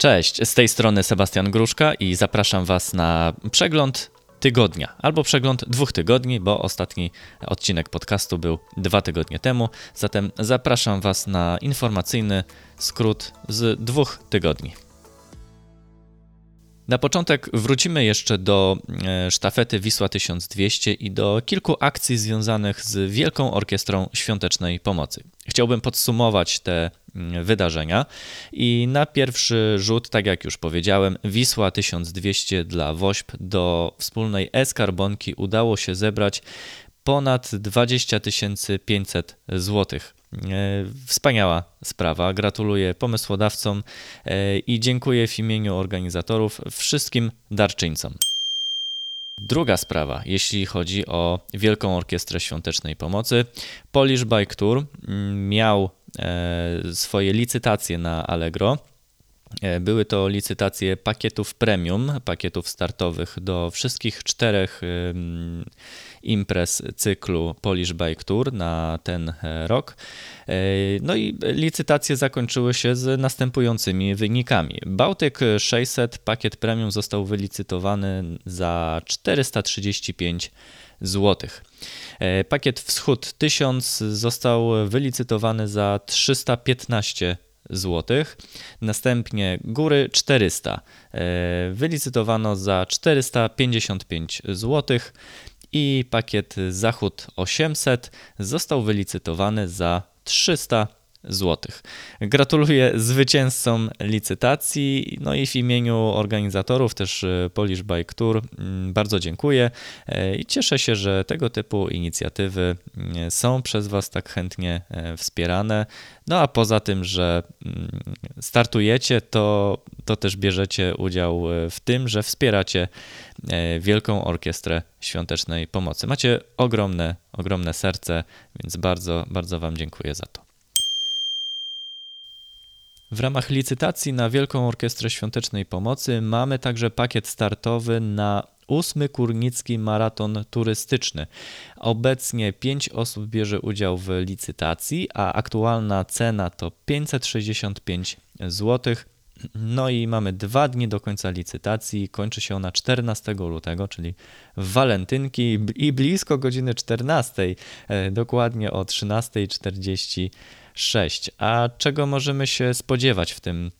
Cześć, z tej strony Sebastian Gruszka i zapraszam Was na przegląd tygodnia albo przegląd dwóch tygodni, bo ostatni odcinek podcastu był dwa tygodnie temu. Zatem zapraszam Was na informacyjny skrót z dwóch tygodni. Na początek wrócimy jeszcze do e, sztafety Wisła 1200 i do kilku akcji związanych z Wielką Orkiestrą Świątecznej Pomocy. Chciałbym podsumować te mm, wydarzenia i na pierwszy rzut, tak jak już powiedziałem, Wisła 1200 dla WOŚP do wspólnej e-skarbonki udało się zebrać ponad 20 500 złotych. E, wspaniała sprawa. Gratuluję pomysłodawcom e, i dziękuję w imieniu organizatorów wszystkim darczyńcom. Druga sprawa, jeśli chodzi o Wielką Orkiestrę Świątecznej Pomocy. Polish Bike Tour mm, miał e, swoje licytacje na Allegro. Były to licytacje pakietów premium, pakietów startowych do wszystkich czterech imprez cyklu Polish Bike Tour na ten e, rok. E, no i licytacje zakończyły się z następującymi wynikami. Bałtyk 600 pakiet premium został wylicytowany za 435 zł. E, pakiet Wschód 1000 został wylicytowany za 315 zł. Następnie góry 400 wylicytowano za 455 zł i pakiet Zachód 800 został wylicytowany za 300 zł. Gratuluję zwycięzcom licytacji, no i w imieniu organizatorów, też e, Polish Bike Tour, mm, bardzo dziękuję e, i cieszę się, że tego typu inicjatywy mm, są przez Was tak chętnie e, wspierane. No a poza tym, że mm, startujecie, to, to też bierzecie udział w tym, że wspieracie Wielką Orkiestrę Świątecznej Pomocy. Macie ogromne, ogromne serce, więc bardzo, bardzo Wam dziękuję za to. W ramach licytacji na Wielką Orkiestrę Świątecznej Pomocy mamy także pakiet startowy na ósmy Kurnicki Maraton Turystyczny. Obecnie 5 osób bierze udział w licytacji, a aktualna cena to 565 zł. No i mamy dwa dni do końca licytacji. Kończy się ona 14 lutego, czyli walentynki i blisko godziny 14, e, dokładnie o 13.40 6. A czego możemy się spodziewać w tym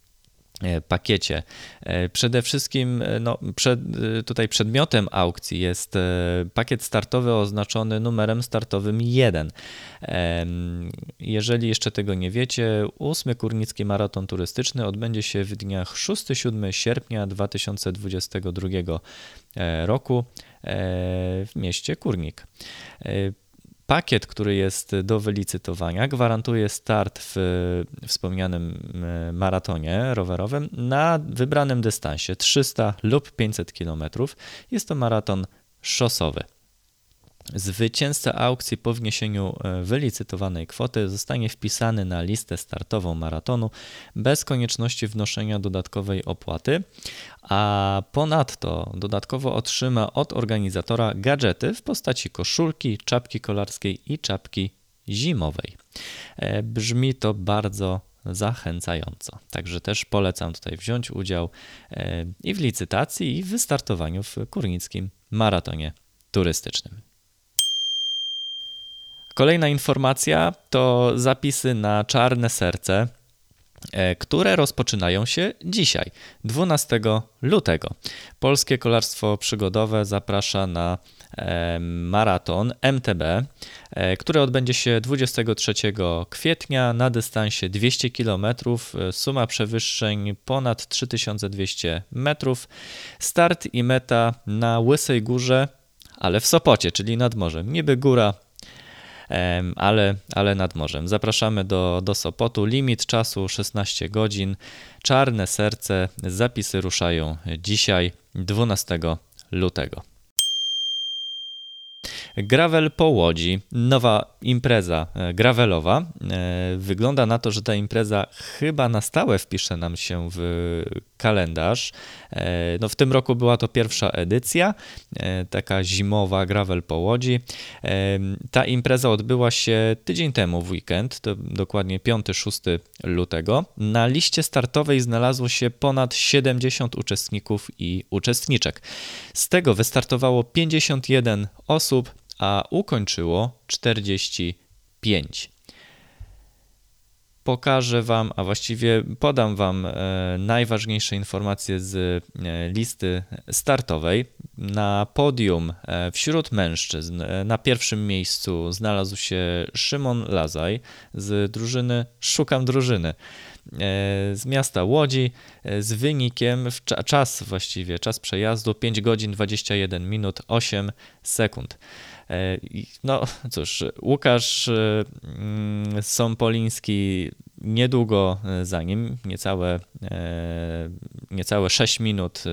e, pakiecie. E, przede wszystkim e, no, przed, tutaj przedmiotem aukcji jest pakiet startowy oznaczony numerem startowym 1. Jeżeli jeszcze tego nie wiecie, ósmy Kurnicki Maraton Turystyczny odbędzie się w dniach 6-7 sierpnia 2022 roku w mieście Kurnik. Pakiet, który jest do wylicytowania, gwarantuje start w wspomnianym e, maratonie rowerowym na wybranym dystansie 300 lub 500 km. Jest to maraton szosowy. Zwycięzca aukcji po wniesieniu e, wylicytowanej kwoty zostanie wpisany na listę startową maratonu bez konieczności wnoszenia dodatkowej opłaty, a ponadto dodatkowo otrzyma od organizatora gadżety w postaci koszulki, czapki kolarskiej i czapki zimowej. E, brzmi to bardzo zachęcająco. Także też polecam tutaj wziąć udział e, i w licytacji, i w wystartowaniu w Kurnickim Maratonie Turystycznym. Kolejna informacja to zapisy na czarne serce, e, które rozpoczynają się dzisiaj, 12 lutego. Polskie Kolarstwo Przygodowe zaprasza na e, maraton MTB, e, który odbędzie się 23 kwietnia na dystansie 200 km, suma przewyższeń ponad 3200 metrów. Start i meta na Łysej Górze, ale w Sopocie, czyli nad morzem. Niby góra, ale, ale nad morzem. Zapraszamy do, do Sopotu. Limit czasu 16 godzin. Czarne serce. Zapisy ruszają dzisiaj, 12 lutego. Gravel po Łodzi, nowa impreza e, gravelowa. E, wygląda na to, że ta impreza chyba na stałe wpisze nam się w kalendarz. E, no w tym roku była to pierwsza edycja, taka zimowa gravel po Łodzi. Ta impreza odbyła się tydzień temu w weekend, to dokładnie 5-6 lutego. Na liście startowej znalazło się ponad 70 uczestników i uczestniczek. Z tego wystartowało 51 osób, a ukończyło 45. Pokażę Wam, a właściwie podam Wam e, najważniejsze informacje z e, listy startowej. Na podium e, wśród mężczyzn na pierwszym miejscu znalazł się Szymon Lazaj z drużyny Szukam Drużyny z miasta Łodzi z wynikiem, czas właściwie, czas przejazdu 5 godzin 21 minut 8 sekund. E, no cóż, Łukasz e, mm, Sąpoliński niedługo e, za nim, niecałe, niecałe 6 minut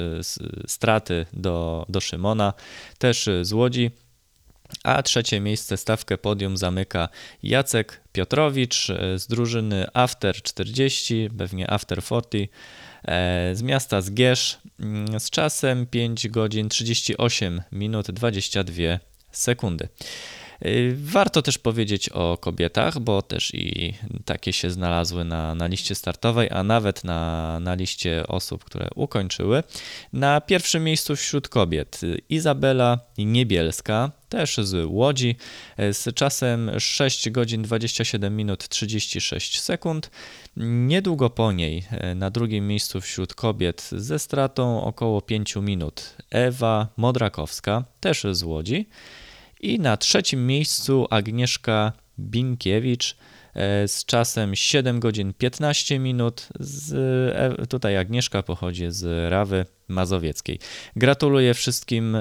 straty do, do Szymona, też z Łodzi. A trzecie miejsce, stawkę podium zamyka Jacek Piotrowicz z drużyny After 40, pewnie After 40, z miasta Zgierz mm, z czasem 5 godzin 38 minut 22 sekundy. Y, warto też powiedzieć o kobietach, bo też i takie się znalazły na, na liście startowej, a nawet na, na liście osób, które ukończyły. Na pierwszym miejscu wśród kobiet Izabela Niebielska, też z Łodzi, z czasem 6 godzin 27 minut 36 sekund. Niedługo po niej na drugim miejscu wśród kobiet ze stratą około 5 minut Ewa Modrakowska, też z Łodzi. I na trzecim miejscu Agnieszka Binkiewicz e, z czasem 7 godzin 15 minut. Z, e, tutaj Agnieszka pochodzi z Rawy Mazowieckiej. Gratuluję wszystkim.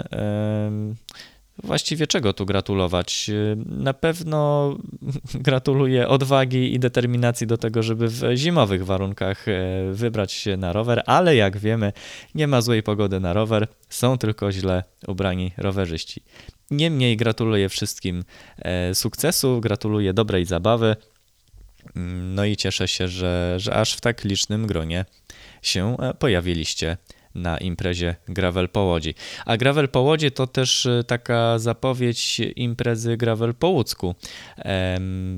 Właściwie czego tu gratulować? Na pewno gratuluję odwagi i determinacji do tego, żeby w zimowych warunkach e, wybrać się na rower, ale jak wiemy, nie ma złej pogody na rower, są tylko źle ubrani rowerzyści. Niemniej gratuluję wszystkim e, sukcesu, gratuluję dobrej zabawy. Mm, no i cieszę się, że, że aż w tak licznym gronie się e, pojawiliście na imprezie Gravel po Łodzi. A Gravel po Łodzi to też e, taka zapowiedź imprezy Gravel po Łódzku,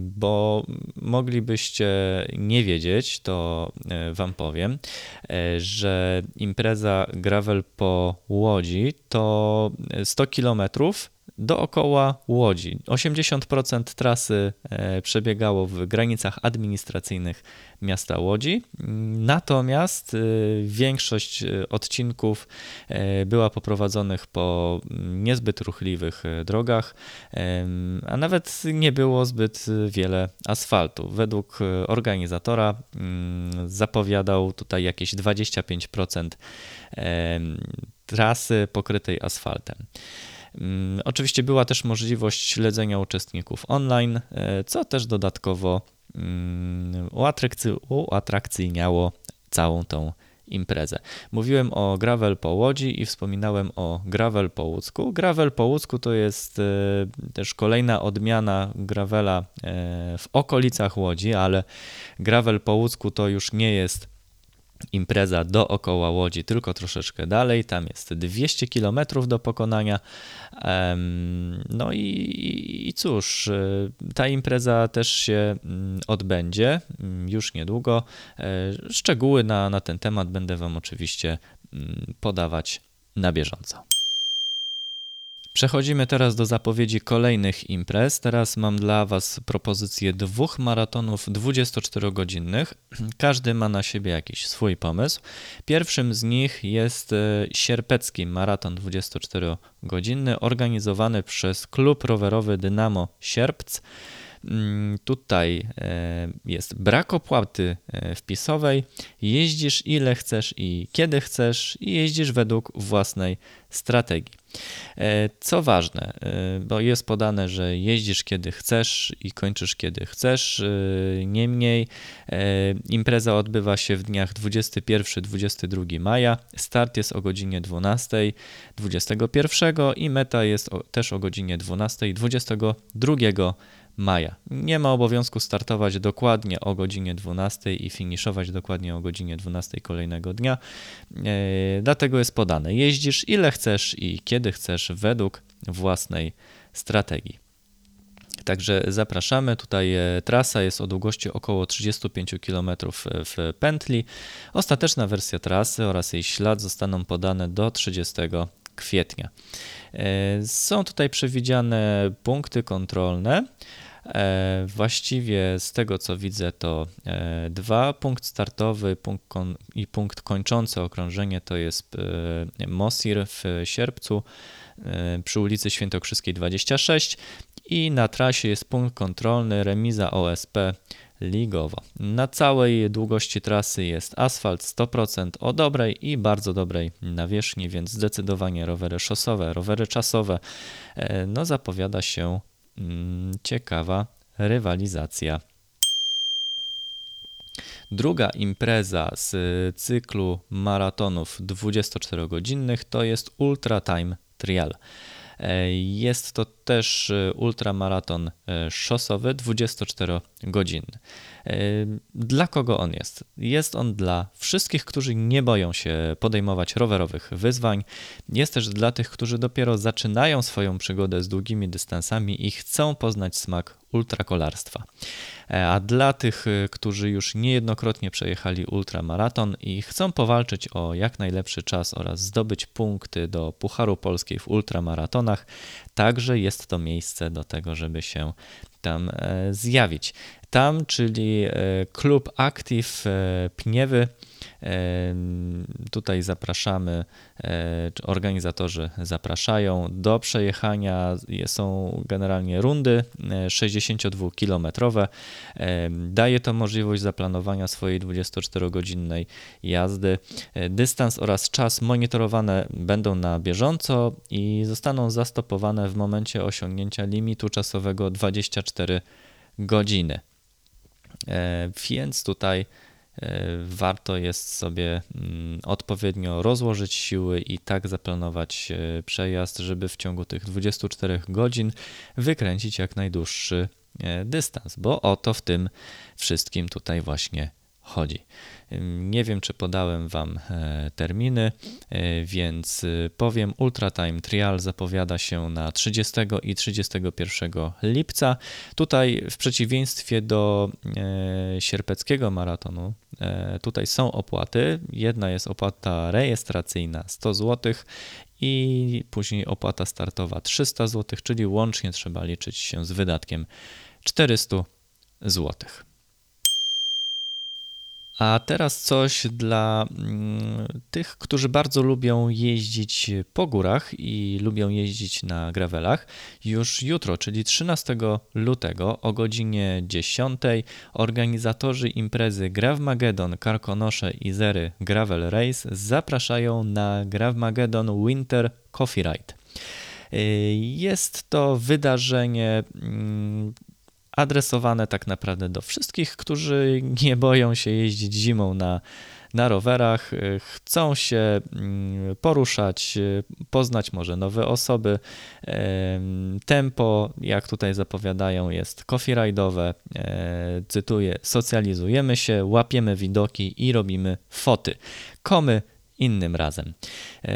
bo moglibyście nie wiedzieć, to wam powiem, że impreza Gravel po Łodzi to 100 kilometrów dookoła Łodzi. 80% trasy e, przebiegało w granicach administracyjnych miasta Łodzi, natomiast e, większość e, odcinków była poprowadzonych po niezbyt ruchliwych drogach, a nawet nie było zbyt wiele asfaltu. Według organizatora mm, zapowiadał tutaj jakieś 25% trasy pokrytej asfaltem. Mm, oczywiście była też możliwość śledzenia uczestników online, e, co też dodatkowo mm, uatrakcyjniało całą tą imprezę. Mówiłem o Gravel po Łodzi i wspominałem o Gravel po Łódzku. Gravel po Łódzku to jest e, też kolejna odmiana Gravela e, w okolicach Łodzi, ale Gravel po Łódzku to już nie jest impreza dookoła Łodzi, tylko troszeczkę dalej. Tam jest 200 km do pokonania. No i, i cóż, y, ta impreza też się mm, odbędzie mm, już niedługo. E, szczegóły na, na ten temat będę Wam oczywiście mm, podawać na bieżąco. Przechodzimy teraz do zapowiedzi kolejnych imprez. Teraz mam dla Was propozycję dwóch maratonów 24-godzinnych. Każdy ma na siebie jakiś swój pomysł. Pierwszym z nich jest e, sierpecki maraton 24-godzinny organizowany przez klub rowerowy Dynamo Sierpc. Mm, tutaj e, jest brak opłaty e, wpisowej, jeździsz ile chcesz i kiedy chcesz i jeździsz według własnej strategii. Co ważne, bo jest podane, że jeździsz kiedy chcesz i kończysz kiedy chcesz. Niemniej impreza odbywa się w dniach 21-22 maja. Start jest o godzinie 12, 21 i meta jest też o godzinie 12, 22 maja. Nie ma obowiązku startować dokładnie o godzinie 12 i finiszować dokładnie o godzinie 12 kolejnego dnia. E, dlatego jest podane: jeździsz ile chcesz i kiedy chcesz według własnej strategii. Także zapraszamy. Tutaj e, trasa jest o długości około 35 km w pętli. Ostateczna wersja trasy oraz jej ślad zostaną podane do 30 kwietnia. E, są tutaj przewidziane punkty kontrolne. E, właściwie z tego co widzę, to e, dwa punkt startowy punkt i punkt kończący okrążenie to jest e, Mosir w Sierpcu przy ulicy Świętokrzyskiej 26 i na trasie jest punkt kontrolny remiza OSP Ligowo. Na całej długości trasy jest asfalt 100% o dobrej i bardzo dobrej nawierzchni, więc zdecydowanie rowery szosowe, rowery czasowe, no zapowiada się ciekawa rywalizacja. Druga impreza z cyklu maratonów 24-godzinnych to jest Ultra Time Trial. E, jest to też e, ultramaraton e, szosowy 24-godzinny. Dla kogo on jest? Jest on dla wszystkich, którzy nie boją się podejmować rowerowych wyzwań. Jest też dla tych, którzy dopiero zaczynają swoją przygodę z długimi dystansami i chcą poznać smak ultrakolarstwa. A dla tych, którzy już niejednokrotnie przejechali ultramaraton i chcą powalczyć o jak najlepszy czas oraz zdobyć punkty do Pucharu Polskiej w ultramaratonach, także jest to miejsce do tego, żeby się tam e, zjawić. Tam, czyli e, klub Active e, Pniewy, Tutaj zapraszamy, organizatorzy zapraszają do przejechania. Są generalnie rundy 62-kilometrowe. Daje to możliwość zaplanowania swojej 24-godzinnej jazdy. Dystans oraz czas monitorowane będą na bieżąco i zostaną zastopowane w momencie osiągnięcia limitu czasowego 24 godziny. Więc tutaj E, warto jest sobie mm, odpowiednio rozłożyć siły i tak zaplanować e, przejazd, żeby w ciągu tych 24 godzin wykręcić jak najdłuższy e, dystans, bo o to w tym wszystkim tutaj właśnie chodzi. Nie wiem, czy podałem Wam e, terminy, e, więc e, powiem, Ultra Time Trial zapowiada się na 30 i 31 lipca. Tutaj w przeciwieństwie do sierpeckiego maratonu, tutaj są opłaty. Jedna jest opłata rejestracyjna 100 zł i później opłata startowa 300 zł, czyli łącznie trzeba liczyć się z wydatkiem 400 złotych. A teraz coś dla mm, tych, którzy bardzo lubią jeździć po górach i lubią jeździć na gravelach. Już jutro, czyli 13 lutego o godzinie 10 organizatorzy imprezy Gravmagedon Karkonosze i Zery Gravel Race zapraszają na Gravmagedon Winter Coffee Ride. Y, jest to wydarzenie mm, adresowane tak naprawdę do wszystkich, którzy nie boją się jeździć zimą na, na rowerach, chcą się mm, poruszać, poznać może nowe osoby. Tempo, jak tutaj zapowiadają, jest coffee. E, cytuję: socjalizujemy się, łapiemy widoki i robimy foty. Komy innym razem. E,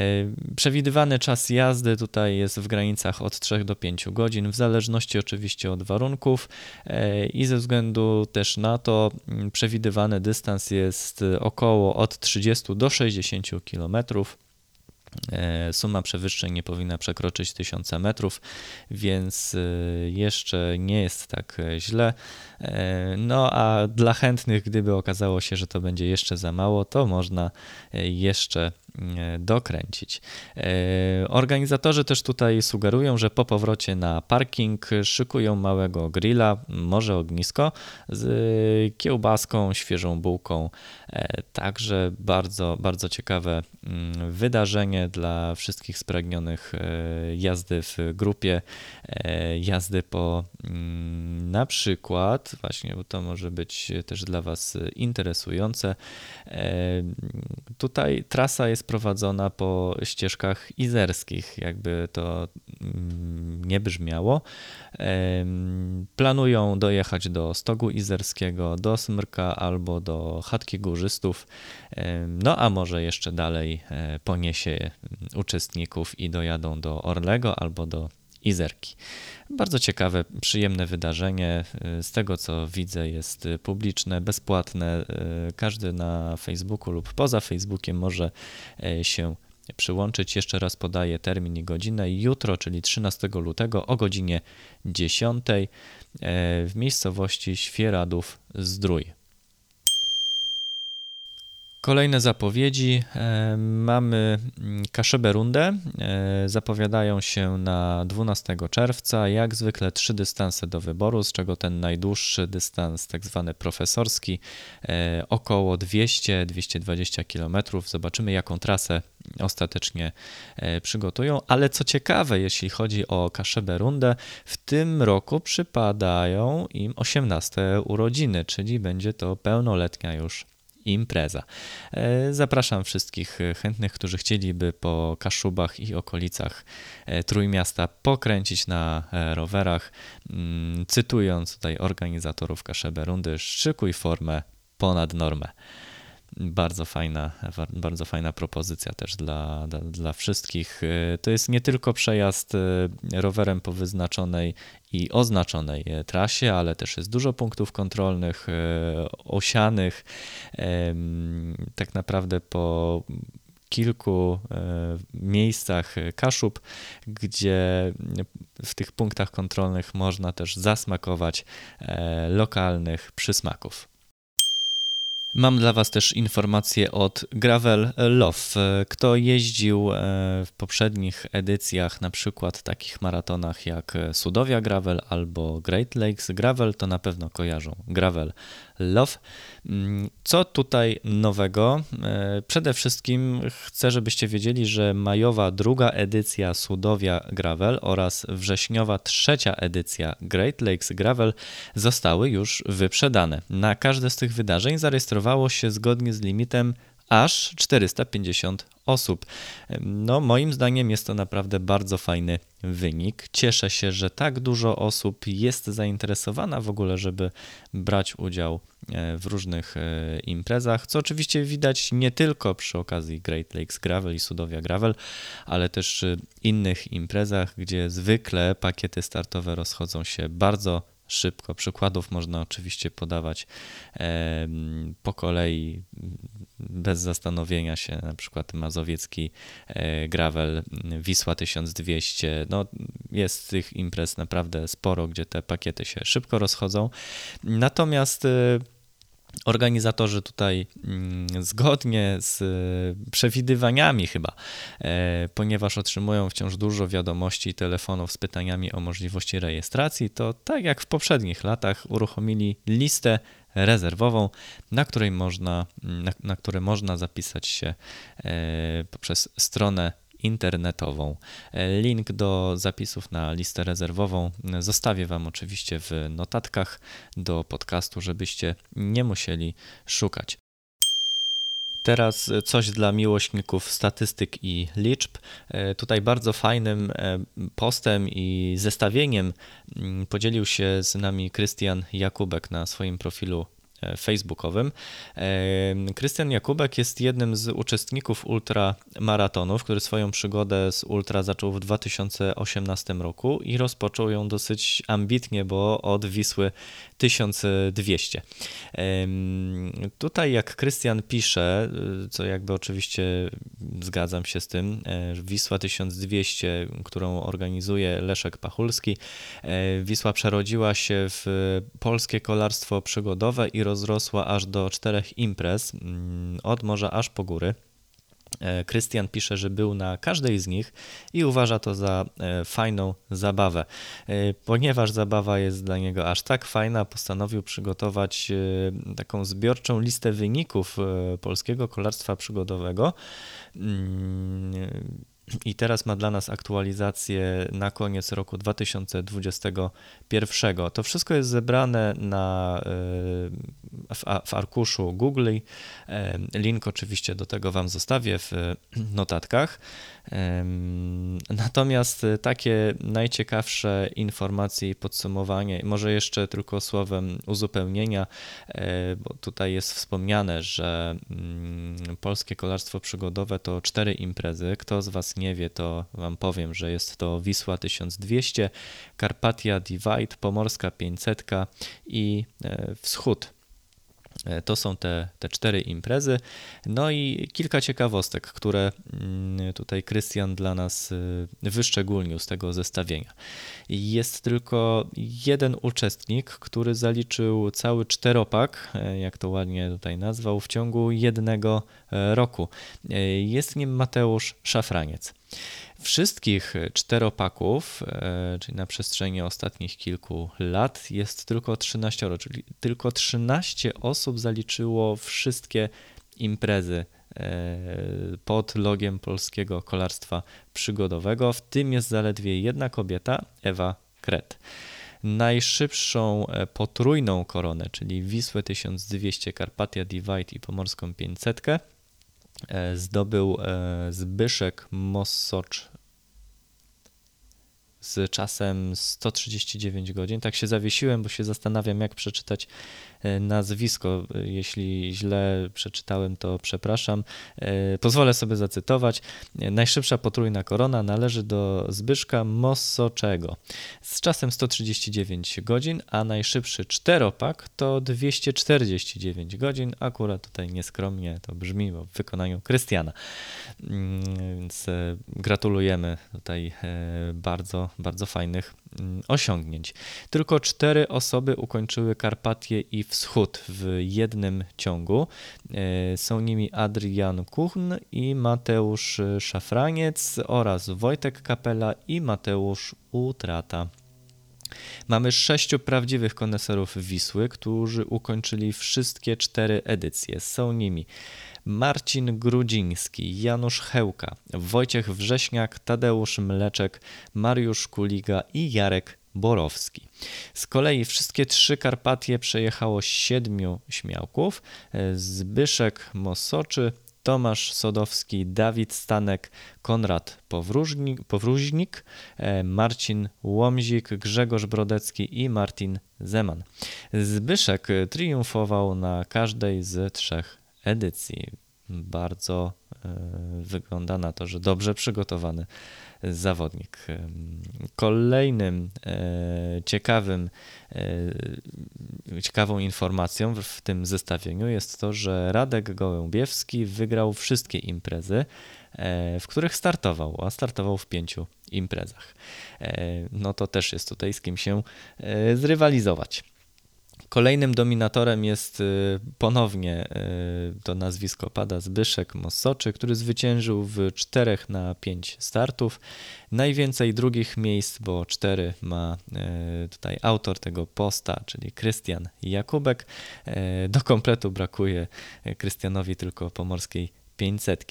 przewidywany czas jazdy tutaj jest w granicach od 3 do 5 godzin, w zależności oczywiście od warunków e, i ze względu też na to przewidywany dystans jest około od 30 do 60 kilometrów. E, suma przewyższeń nie powinna przekroczyć 1000 metrów, więc jeszcze nie jest tak źle. No a dla chętnych, gdyby okazało się, że to będzie jeszcze za mało, to można jeszcze dokręcić. Organizatorzy też tutaj sugerują, że po powrocie na parking szykują małego grilla, może ognisko z kiełbaską, świeżą bułką. Także bardzo, bardzo ciekawe mm, wydarzenie dla wszystkich spragnionych jazdy w grupie, jazdy po mm, na przykład, właśnie, bo to może być też dla Was interesujące. Tutaj trasa jest prowadzona po ścieżkach izerskich, jakby to mm, nie brzmiało. Planują dojechać do Stogu Izerskiego, do Smrka albo do Chatki Górzystów, no a może jeszcze dalej e, poniesie uczestników i dojadą do Orlego albo do Izerki. Bardzo ciekawe, przyjemne wydarzenie. Z tego co widzę, jest publiczne, bezpłatne. Każdy na Facebooku lub poza Facebookiem może e, się przyłączyć. Jeszcze raz podaję termin i godzinę. Jutro, czyli 13 lutego o godzinie 10 e, w miejscowości Świeradów Zdrój. Kolejne zapowiedzi. E, mamy mm, Kaszebę Rundę. E, zapowiadają się na 12 czerwca. Jak zwykle trzy dystanse do wyboru, z czego ten najdłuższy dystans, tak zwany profesorski, e, około 200-220 km. Zobaczymy, jaką trasę ostatecznie przygotują. Ale co ciekawe, jeśli chodzi o Kaszebę Rundę, w tym roku przypadają im 18 urodziny, czyli będzie to pełnoletnia już impreza. E, zapraszam wszystkich chętnych, którzy chcieliby po Kaszubach i okolicach e, Trójmiasta pokręcić na e, rowerach. Mm, cytując tutaj organizatorów Kaszebę Rundy, szykuj formę ponad normę bardzo fajna, bardzo fajna propozycja też dla, dla, dla, wszystkich. To jest nie tylko przejazd rowerem po wyznaczonej i oznaczonej trasie, ale też jest dużo punktów kontrolnych, osianych. Tak naprawdę po kilku miejscach Kaszub, gdzie w tych punktach kontrolnych można też zasmakować lokalnych przysmaków. Mam dla Was też informację od Gravel Love. Kto jeździł e, w poprzednich edycjach, na przykład takich maratonach jak Sudowia Gravel albo Great Lakes Gravel, to na pewno kojarzą Gravel Love. Mm, co tutaj nowego? E, przede wszystkim chcę, żebyście wiedzieli, że majowa druga edycja Sudowia Gravel oraz wrześniowa trzecia edycja Great Lakes Gravel zostały już wyprzedane. Na każde z tych wydarzeń zarejestrowało się zgodnie z limitem aż 450 osób. No, moim zdaniem jest to naprawdę bardzo fajny wynik. Cieszę się, że tak dużo osób jest zainteresowana w ogóle, żeby brać udział e, w różnych e, imprezach, co oczywiście widać nie tylko przy okazji Great Lakes Gravel i Sudowia Gravel, ale też innych imprezach, gdzie zwykle pakiety startowe rozchodzą się bardzo szybko. Przykładów można oczywiście podawać po kolei, bez zastanowienia się, na przykład Mazowiecki e, Gravel, Wisła 1200. No, jest tych imprez naprawdę sporo, gdzie te pakiety się szybko rozchodzą. Natomiast e, Organizatorzy tutaj mm, zgodnie z e, przewidywaniami chyba, e, ponieważ otrzymują wciąż dużo wiadomości i telefonów z pytaniami o możliwości rejestracji, to tak jak w poprzednich latach uruchomili listę rezerwową, na której można, na, na można zapisać się e, poprzez stronę internetową. Link do zapisów na listę rezerwową zostawię Wam oczywiście w notatkach do podcastu, żebyście nie musieli szukać. Teraz coś dla miłośników statystyk i liczb. Tutaj bardzo fajnym e, postem i zestawieniem mm, podzielił się z nami Krystian Jakubek na swoim profilu facebookowym. Krystian Jakubek jest jednym z uczestników ultramaratonów, który swoją przygodę z ultra zaczął w 2018 roku i rozpoczął ją dosyć ambitnie, bo od Wisły 1200. Tutaj jak Krystian pisze, co jakby oczywiście zgadzam się z tym, e, Wisła 1200, którą organizuje Leszek Pachulski, e, Wisła przerodziła się w polskie kolarstwo przygodowe i rozrosła aż do czterech imprez, mm, od morza aż po góry. Krystian pisze, że był na każdej z nich i uważa to za fajną zabawę. Ponieważ zabawa jest dla niego aż tak fajna, postanowił przygotować taką zbiorczą listę wyników polskiego kolarstwa przygodowego mm, i teraz ma dla nas aktualizację na koniec roku 2021. To wszystko jest zebrane na, e, w, w arkuszu Google. E, link oczywiście do tego Wam zostawię w notatkach. Natomiast takie najciekawsze informacje i podsumowanie, może jeszcze tylko słowem uzupełnienia, e, bo tutaj jest wspomniane, że mm, polskie kolarstwo przygodowe to cztery imprezy. Kto z Was nie wie, to Wam powiem, że jest to Wisła 1200, Karpatia Divide, Pomorska 500 i e, Wschód to są te, te cztery imprezy. No i kilka ciekawostek, które mm, tutaj Krystian dla nas e, wyszczególnił z tego zestawienia. Jest tylko jeden uczestnik, który zaliczył cały czteropak, e, jak to ładnie tutaj nazwał, w ciągu jednego roku. Jest nim Mateusz Szafraniec. Wszystkich czteropaków, e, czyli na przestrzeni ostatnich kilku lat, jest tylko 13, czyli tylko 13 osób zaliczyło wszystkie imprezy e, pod logiem polskiego kolarstwa przygodowego. W tym jest zaledwie jedna kobieta, Ewa Kret. Najszybszą e, potrójną koronę, czyli Wisłę 1200, Karpatia Divide i Pomorską 500 zdobył Zbyszek Mossocz z czasem 139 godzin. Tak się zawiesiłem, bo się zastanawiam, jak przeczytać nazwisko. Jeśli źle przeczytałem, to przepraszam. E, pozwolę sobie zacytować. Najszybsza potrójna korona należy do Zbyszka Mossoczego z czasem 139 godzin, a najszybszy czteropak to 249 godzin. Akurat tutaj nieskromnie to brzmi, bo w wykonaniu Krystiana. Mm, więc e, gratulujemy tutaj bardzo bardzo fajnych osiągnięć. Tylko cztery osoby ukończyły Karpatię i Wschód w jednym ciągu. E, są nimi Adrian Kuchn i Mateusz Szafraniec oraz Wojtek Kapela i Mateusz Utrata. Mamy sześciu prawdziwych koneserów Wisły, którzy ukończyli wszystkie cztery edycje. Są nimi Marcin Grudziński, Janusz Hełka, Wojciech Wrześniak, Tadeusz Mleczek, Mariusz Kuliga i Jarek Borowski. Z kolei wszystkie trzy Karpatie przejechało siedmiu śmiałków: Zbyszek Mosoczy, Tomasz Sodowski, Dawid Stanek, Konrad Powróżnik, Powróźnik, e, Marcin Łomzik, Grzegorz Brodecki i Martin Zeman. Zbyszek triumfował na każdej z trzech edycji. Bardzo e, wygląda na to, że dobrze przygotowany zawodnik. Kolejnym e, ciekawym, e, ciekawą informacją w tym zestawieniu jest to, że Radek Gołębiewski wygrał wszystkie imprezy, w których startował, a startował w pięciu imprezach. No to też jest tutaj z kim się zrywalizować. Kolejnym dominatorem jest y, ponownie y, to nazwisko pada Zbyszek Mossoczy, który zwyciężył w 4 na 5 startów. Najwięcej drugich miejsc, bo 4 ma y, tutaj autor tego posta, czyli Krystian Jakubek. Do kompletu brakuje Krystianowi tylko pomorskiej 500.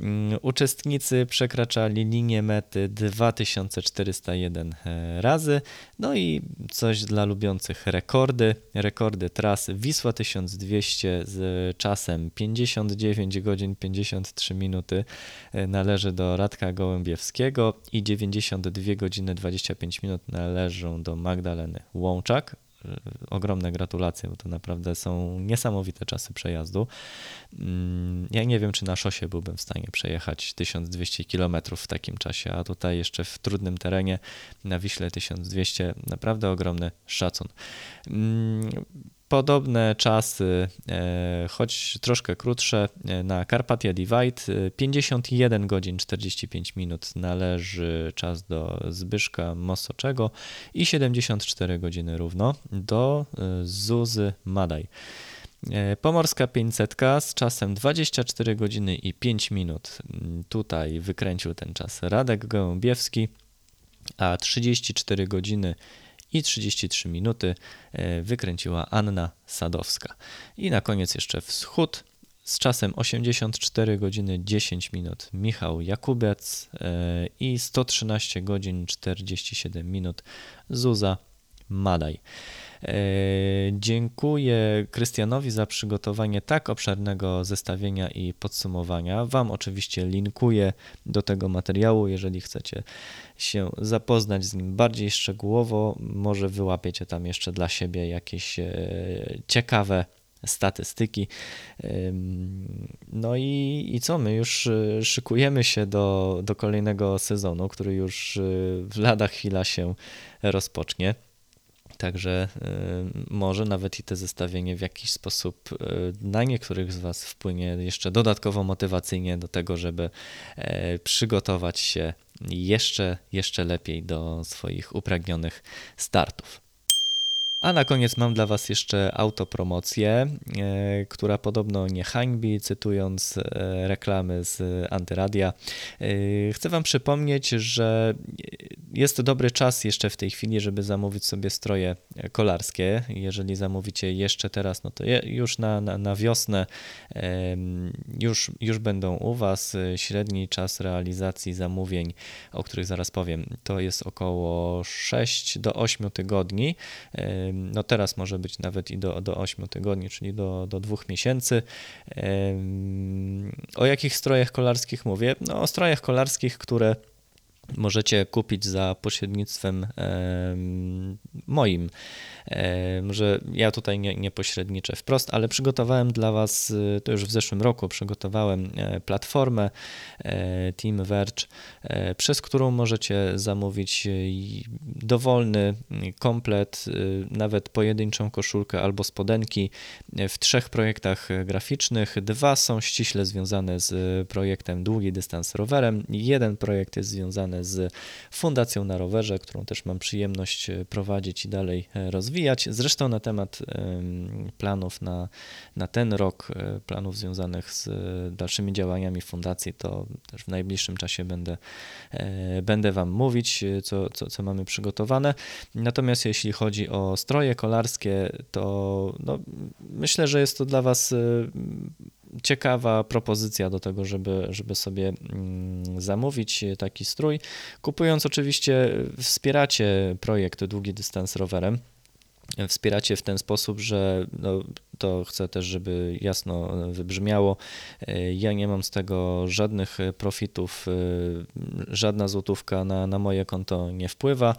Mm, uczestnicy przekraczali linię mety 2401 e, razy. No i coś dla lubiących rekordy. Rekordy tras Wisła 1200 z czasem 59 godzin 53 minuty e, należy do Radka Gołębiewskiego i 92 godziny 25 minut należą do Magdaleny Łączak. E, ogromne gratulacje, bo to naprawdę są niesamowite czasy przejazdu. Mm, ja nie wiem, czy na szosie byłbym w stanie przejechać 1200 km w takim czasie, a tutaj jeszcze w trudnym terenie na Wiśle 1200, naprawdę ogromny szacun. Podobne czasy, e, choć troszkę krótsze, e, na Carpathia Divide 51 godzin 45 minut należy czas do Zbyszka Mosoczego i 74 godziny równo do e, Zuzy Madaj. Pomorska 500 z czasem 24 godziny i 5 minut. Tutaj wykręcił ten czas Radek Gołębiewski, a 34 godziny i 33 minuty wykręciła Anna Sadowska. I na koniec jeszcze wschód z czasem 84 godziny 10 minut Michał Jakubiec i 113 godzin 47 minut Zuza Madaj. E, dziękuję Krystianowi za przygotowanie tak obszernego zestawienia i podsumowania. Wam oczywiście linkuję do tego materiału, jeżeli chcecie się zapoznać z nim bardziej szczegółowo. Może wyłapiecie tam jeszcze dla siebie jakieś e, ciekawe statystyki. No i, i co? My już e, szykujemy się do, do kolejnego sezonu, który już w lada chwila się rozpocznie. Także y, może nawet i to zestawienie w jakiś sposób na niektórych z Was wpłynie jeszcze dodatkowo motywacyjnie do tego, żeby e, przygotować się jeszcze, jeszcze lepiej do swoich upragnionych startów. A na koniec mam dla Was jeszcze autopromocję, e, która podobno nie hańbi, cytując e, reklamy z Antyradia. E, chcę Wam przypomnieć, że jest dobry czas jeszcze w tej chwili, żeby zamówić sobie stroje kolarskie. Jeżeli zamówicie jeszcze teraz, no to już na, na, na wiosnę już, już będą u Was. Średni czas realizacji zamówień, o których zaraz powiem, to jest około 6 do 8 tygodni no teraz może być nawet i do, do 8 tygodni, czyli do, do 2 miesięcy. O jakich strojach kolarskich mówię? No o strojach kolarskich, które możecie kupić za pośrednictwem moim. Może ja tutaj nie, nie pośredniczę wprost, ale przygotowałem dla Was, y, to już w zeszłym roku, przygotowałem e, platformę e, Team Verge, e, przez którą możecie zamówić dowolny komplet, nawet pojedynczą koszulkę albo spodenki w trzech projektach graficznych. Dwa są ściśle związane z projektem Długi Dystans Rowerem. Jeden projekt jest związany z Fundacją na Rowerze, którą też mam przyjemność prowadzić i dalej rozwijać rozwijać. Zresztą na temat planów na, na ten rok, e, planów związanych z dalszymi działaniami fundacji, to też w najbliższym czasie będę, e, będę Wam mówić, e, co, co, co mamy przygotowane. Natomiast jeśli chodzi o stroje kolarskie, to no, myślę, że jest to dla Was ciekawa propozycja do tego, żeby, żeby sobie mm, zamówić taki strój. Kupując oczywiście wspieracie projekt Długi Dystans Rowerem wspieracie w ten sposób, że no, to chcę też, żeby jasno wybrzmiało. Ja nie mam z tego żadnych profitów, żadna złotówka na, na moje konto nie wpływa.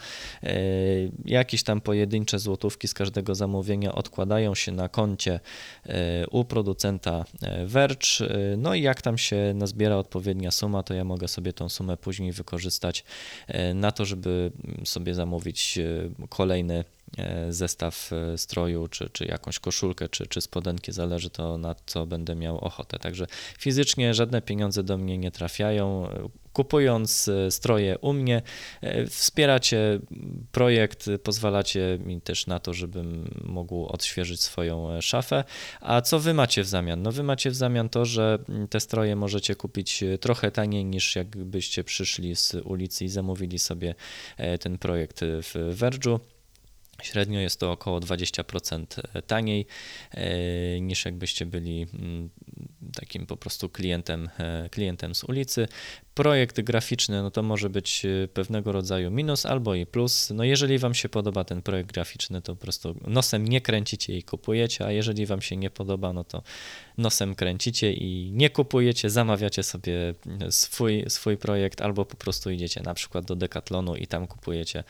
Jakieś tam pojedyncze złotówki z każdego zamówienia odkładają się na koncie u producenta Verge. No i jak tam się nazbiera odpowiednia suma, to ja mogę sobie tą sumę później wykorzystać na to, żeby sobie zamówić kolejny E, zestaw e, stroju, czy, czy jakąś koszulkę, czy, czy spodenki, zależy to na co będę miał ochotę. Także fizycznie żadne pieniądze do mnie nie trafiają. Kupując e, stroje u mnie, wspieracie projekt, pozwalacie mi też na to, żebym mógł odświeżyć swoją szafę. A co wy macie w zamian? No wy macie w zamian to, że te stroje możecie kupić trochę taniej niż jakbyście przyszli z ulicy i zamówili sobie ten projekt w Verge'u. Średnio jest to około 20% taniej e, niż jakbyście byli mm, takim po prostu klientem, e, klientem z ulicy. Projekt graficzny, no to może być e, pewnego rodzaju minus albo i plus. No jeżeli Wam się podoba ten projekt graficzny, to po prostu nosem nie kręcicie i kupujecie, a jeżeli Wam się nie podoba, no to nosem kręcicie i nie kupujecie, zamawiacie sobie swój, swój projekt albo po prostu idziecie na przykład do Decathlonu i tam kupujecie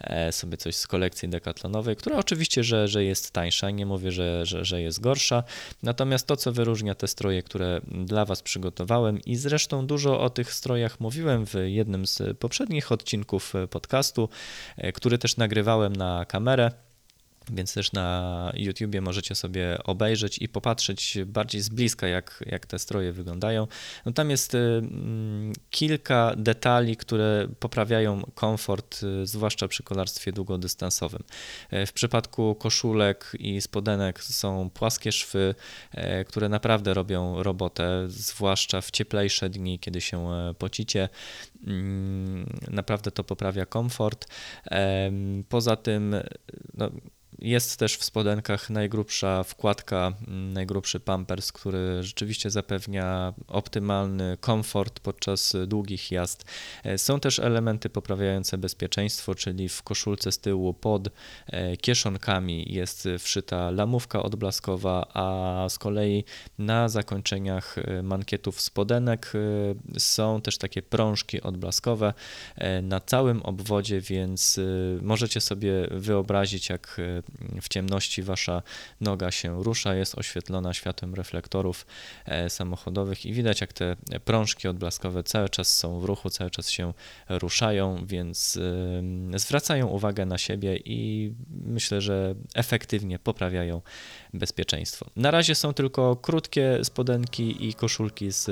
e, sobie coś z kolekcji Decathlonowej, która oczywiście, że, że jest tańsza, nie mówię, że, że, że jest gorsza, natomiast to, co wyróżnia te stroje, które dla Was przygotowałem i zresztą dużo o tych strojach mówiłem w jednym z poprzednich odcinków podcastu, e, który też nagrywałem na kamerę. Więc też na YouTubie możecie sobie obejrzeć i popatrzeć bardziej z bliska, jak, jak te stroje wyglądają. No tam jest y, kilka detali, które poprawiają komfort, y, zwłaszcza przy kolarstwie długodystansowym. Y, w przypadku koszulek i spodenek są płaskie szwy, które naprawdę robią robotę, zwłaszcza w cieplejsze dni, kiedy się pocicie. Mm, naprawdę to poprawia komfort. Poza tym, no, jest też w spodenkach najgrubsza wkładka, mm, najgrubszy pampers, który rzeczywiście zapewnia optymalny komfort podczas długich jazd. E, są też elementy poprawiające bezpieczeństwo, czyli w koszulce z tyłu pod e, kieszonkami jest wszyta lamówka odblaskowa, a z kolei na zakończeniach e, mankietów spodenek są też takie prążki odblaskowe na całym obwodzie, więc możecie sobie wyobrazić, jak w ciemności wasza noga się rusza, jest oświetlona światłem reflektorów e, samochodowych i widać jak te prążki odblaskowe cały czas są w ruchu, cały czas się ruszają, więc zwracają uwagę na siebie i myślę, że efektywnie poprawiają bezpieczeństwo. Na razie są tylko krótkie spodenki i koszulki z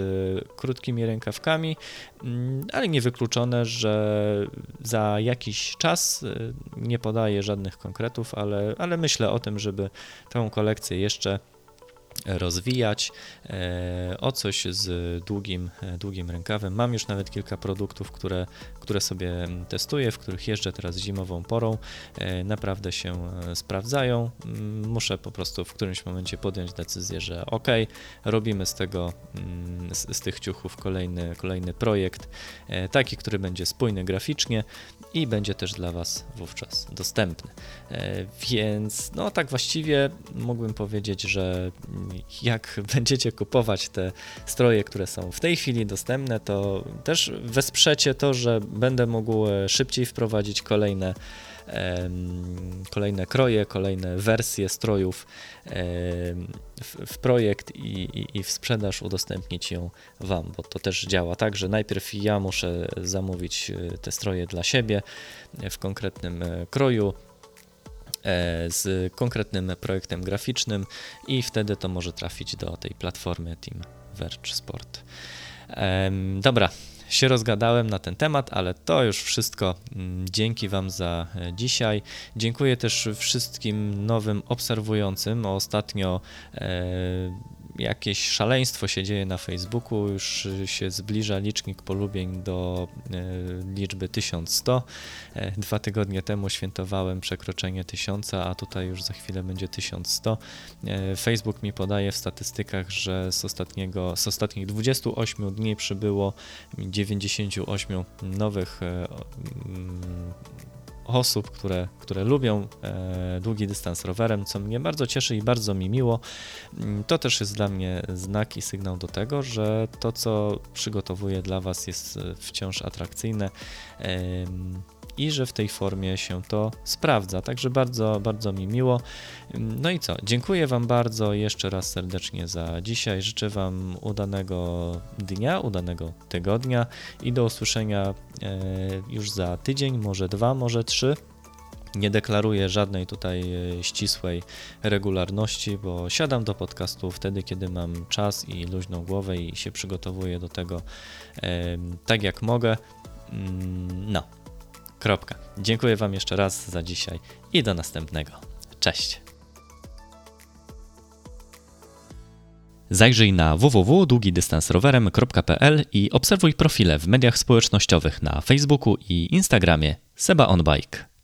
krótkimi rękawkami, mm, ale niewykluczone, że za jakiś czas, y, nie podaję żadnych konkretów, ale, ale myślę o tym, żeby tę kolekcję jeszcze rozwijać e, o coś z długim, e, długim rękawem. Mam już nawet kilka produktów, które, które sobie testuję, w których jeżdżę teraz zimową porą. E, naprawdę się sprawdzają. Mm, muszę po prostu w którymś momencie podjąć decyzję, że ok, robimy z tego, mm, z, z tych ciuchów kolejny, kolejny projekt, taki, który będzie spójny graficznie i będzie też dla Was wówczas dostępny. Więc no tak właściwie mógłbym powiedzieć, że jak będziecie kupować te stroje, które są w tej chwili dostępne, to też wesprzecie to, że będę mógł e, szybciej wprowadzić kolejne kolejne kroje, kolejne wersje strojów w, projekt i, i, i, w sprzedaż udostępnić ją Wam, bo to też działa tak, że najpierw ja muszę zamówić e, te stroje dla siebie w konkretnym e, kroju, z konkretnym projektem graficznym i wtedy to może trafić do tej platformy Team Verge Sport. Dobra, się rozgadałem na ten temat, ale to już wszystko. Mm, dzięki Wam za e, dzisiaj. Dziękuję też wszystkim nowym obserwującym. Ostatnio e, jakieś szaleństwo się dzieje na Facebooku, już się zbliża licznik polubień do e, liczby 1100. E, dwa tygodnie temu świętowałem przekroczenie 1000, a tutaj już za chwilę będzie 1100. E, Facebook mi podaje w statystykach, że z, ostatniego, z ostatnich 28 dni przybyło 98 nowych osób, które, które lubią e, długi dystans rowerem, co mnie bardzo cieszy i bardzo mi miło. Mm, to też jest dla mnie znak i sygnał do tego, że to, co przygotowuję dla Was, jest e, wciąż atrakcyjne i że w tej formie się to sprawdza. Także bardzo, bardzo mi miło. No i co? Dziękuję Wam bardzo jeszcze raz serdecznie za dzisiaj. Życzę Wam udanego dnia, udanego tygodnia i do usłyszenia e, już za tydzień, może dwa, może trzy. Nie deklaruję żadnej tutaj e, ścisłej regularności, bo siadam do podcastu wtedy, kiedy mam czas i luźną głowę i się przygotowuję do tego tak jak mogę. Mm, no, Kropka. Dziękuję Wam jeszcze raz za dzisiaj i do następnego. Cześć. Zajrzyj na www.długidystansrowerem.pl i obserwuj profile w mediach społecznościowych na Facebooku i Instagramie Seba On Bike.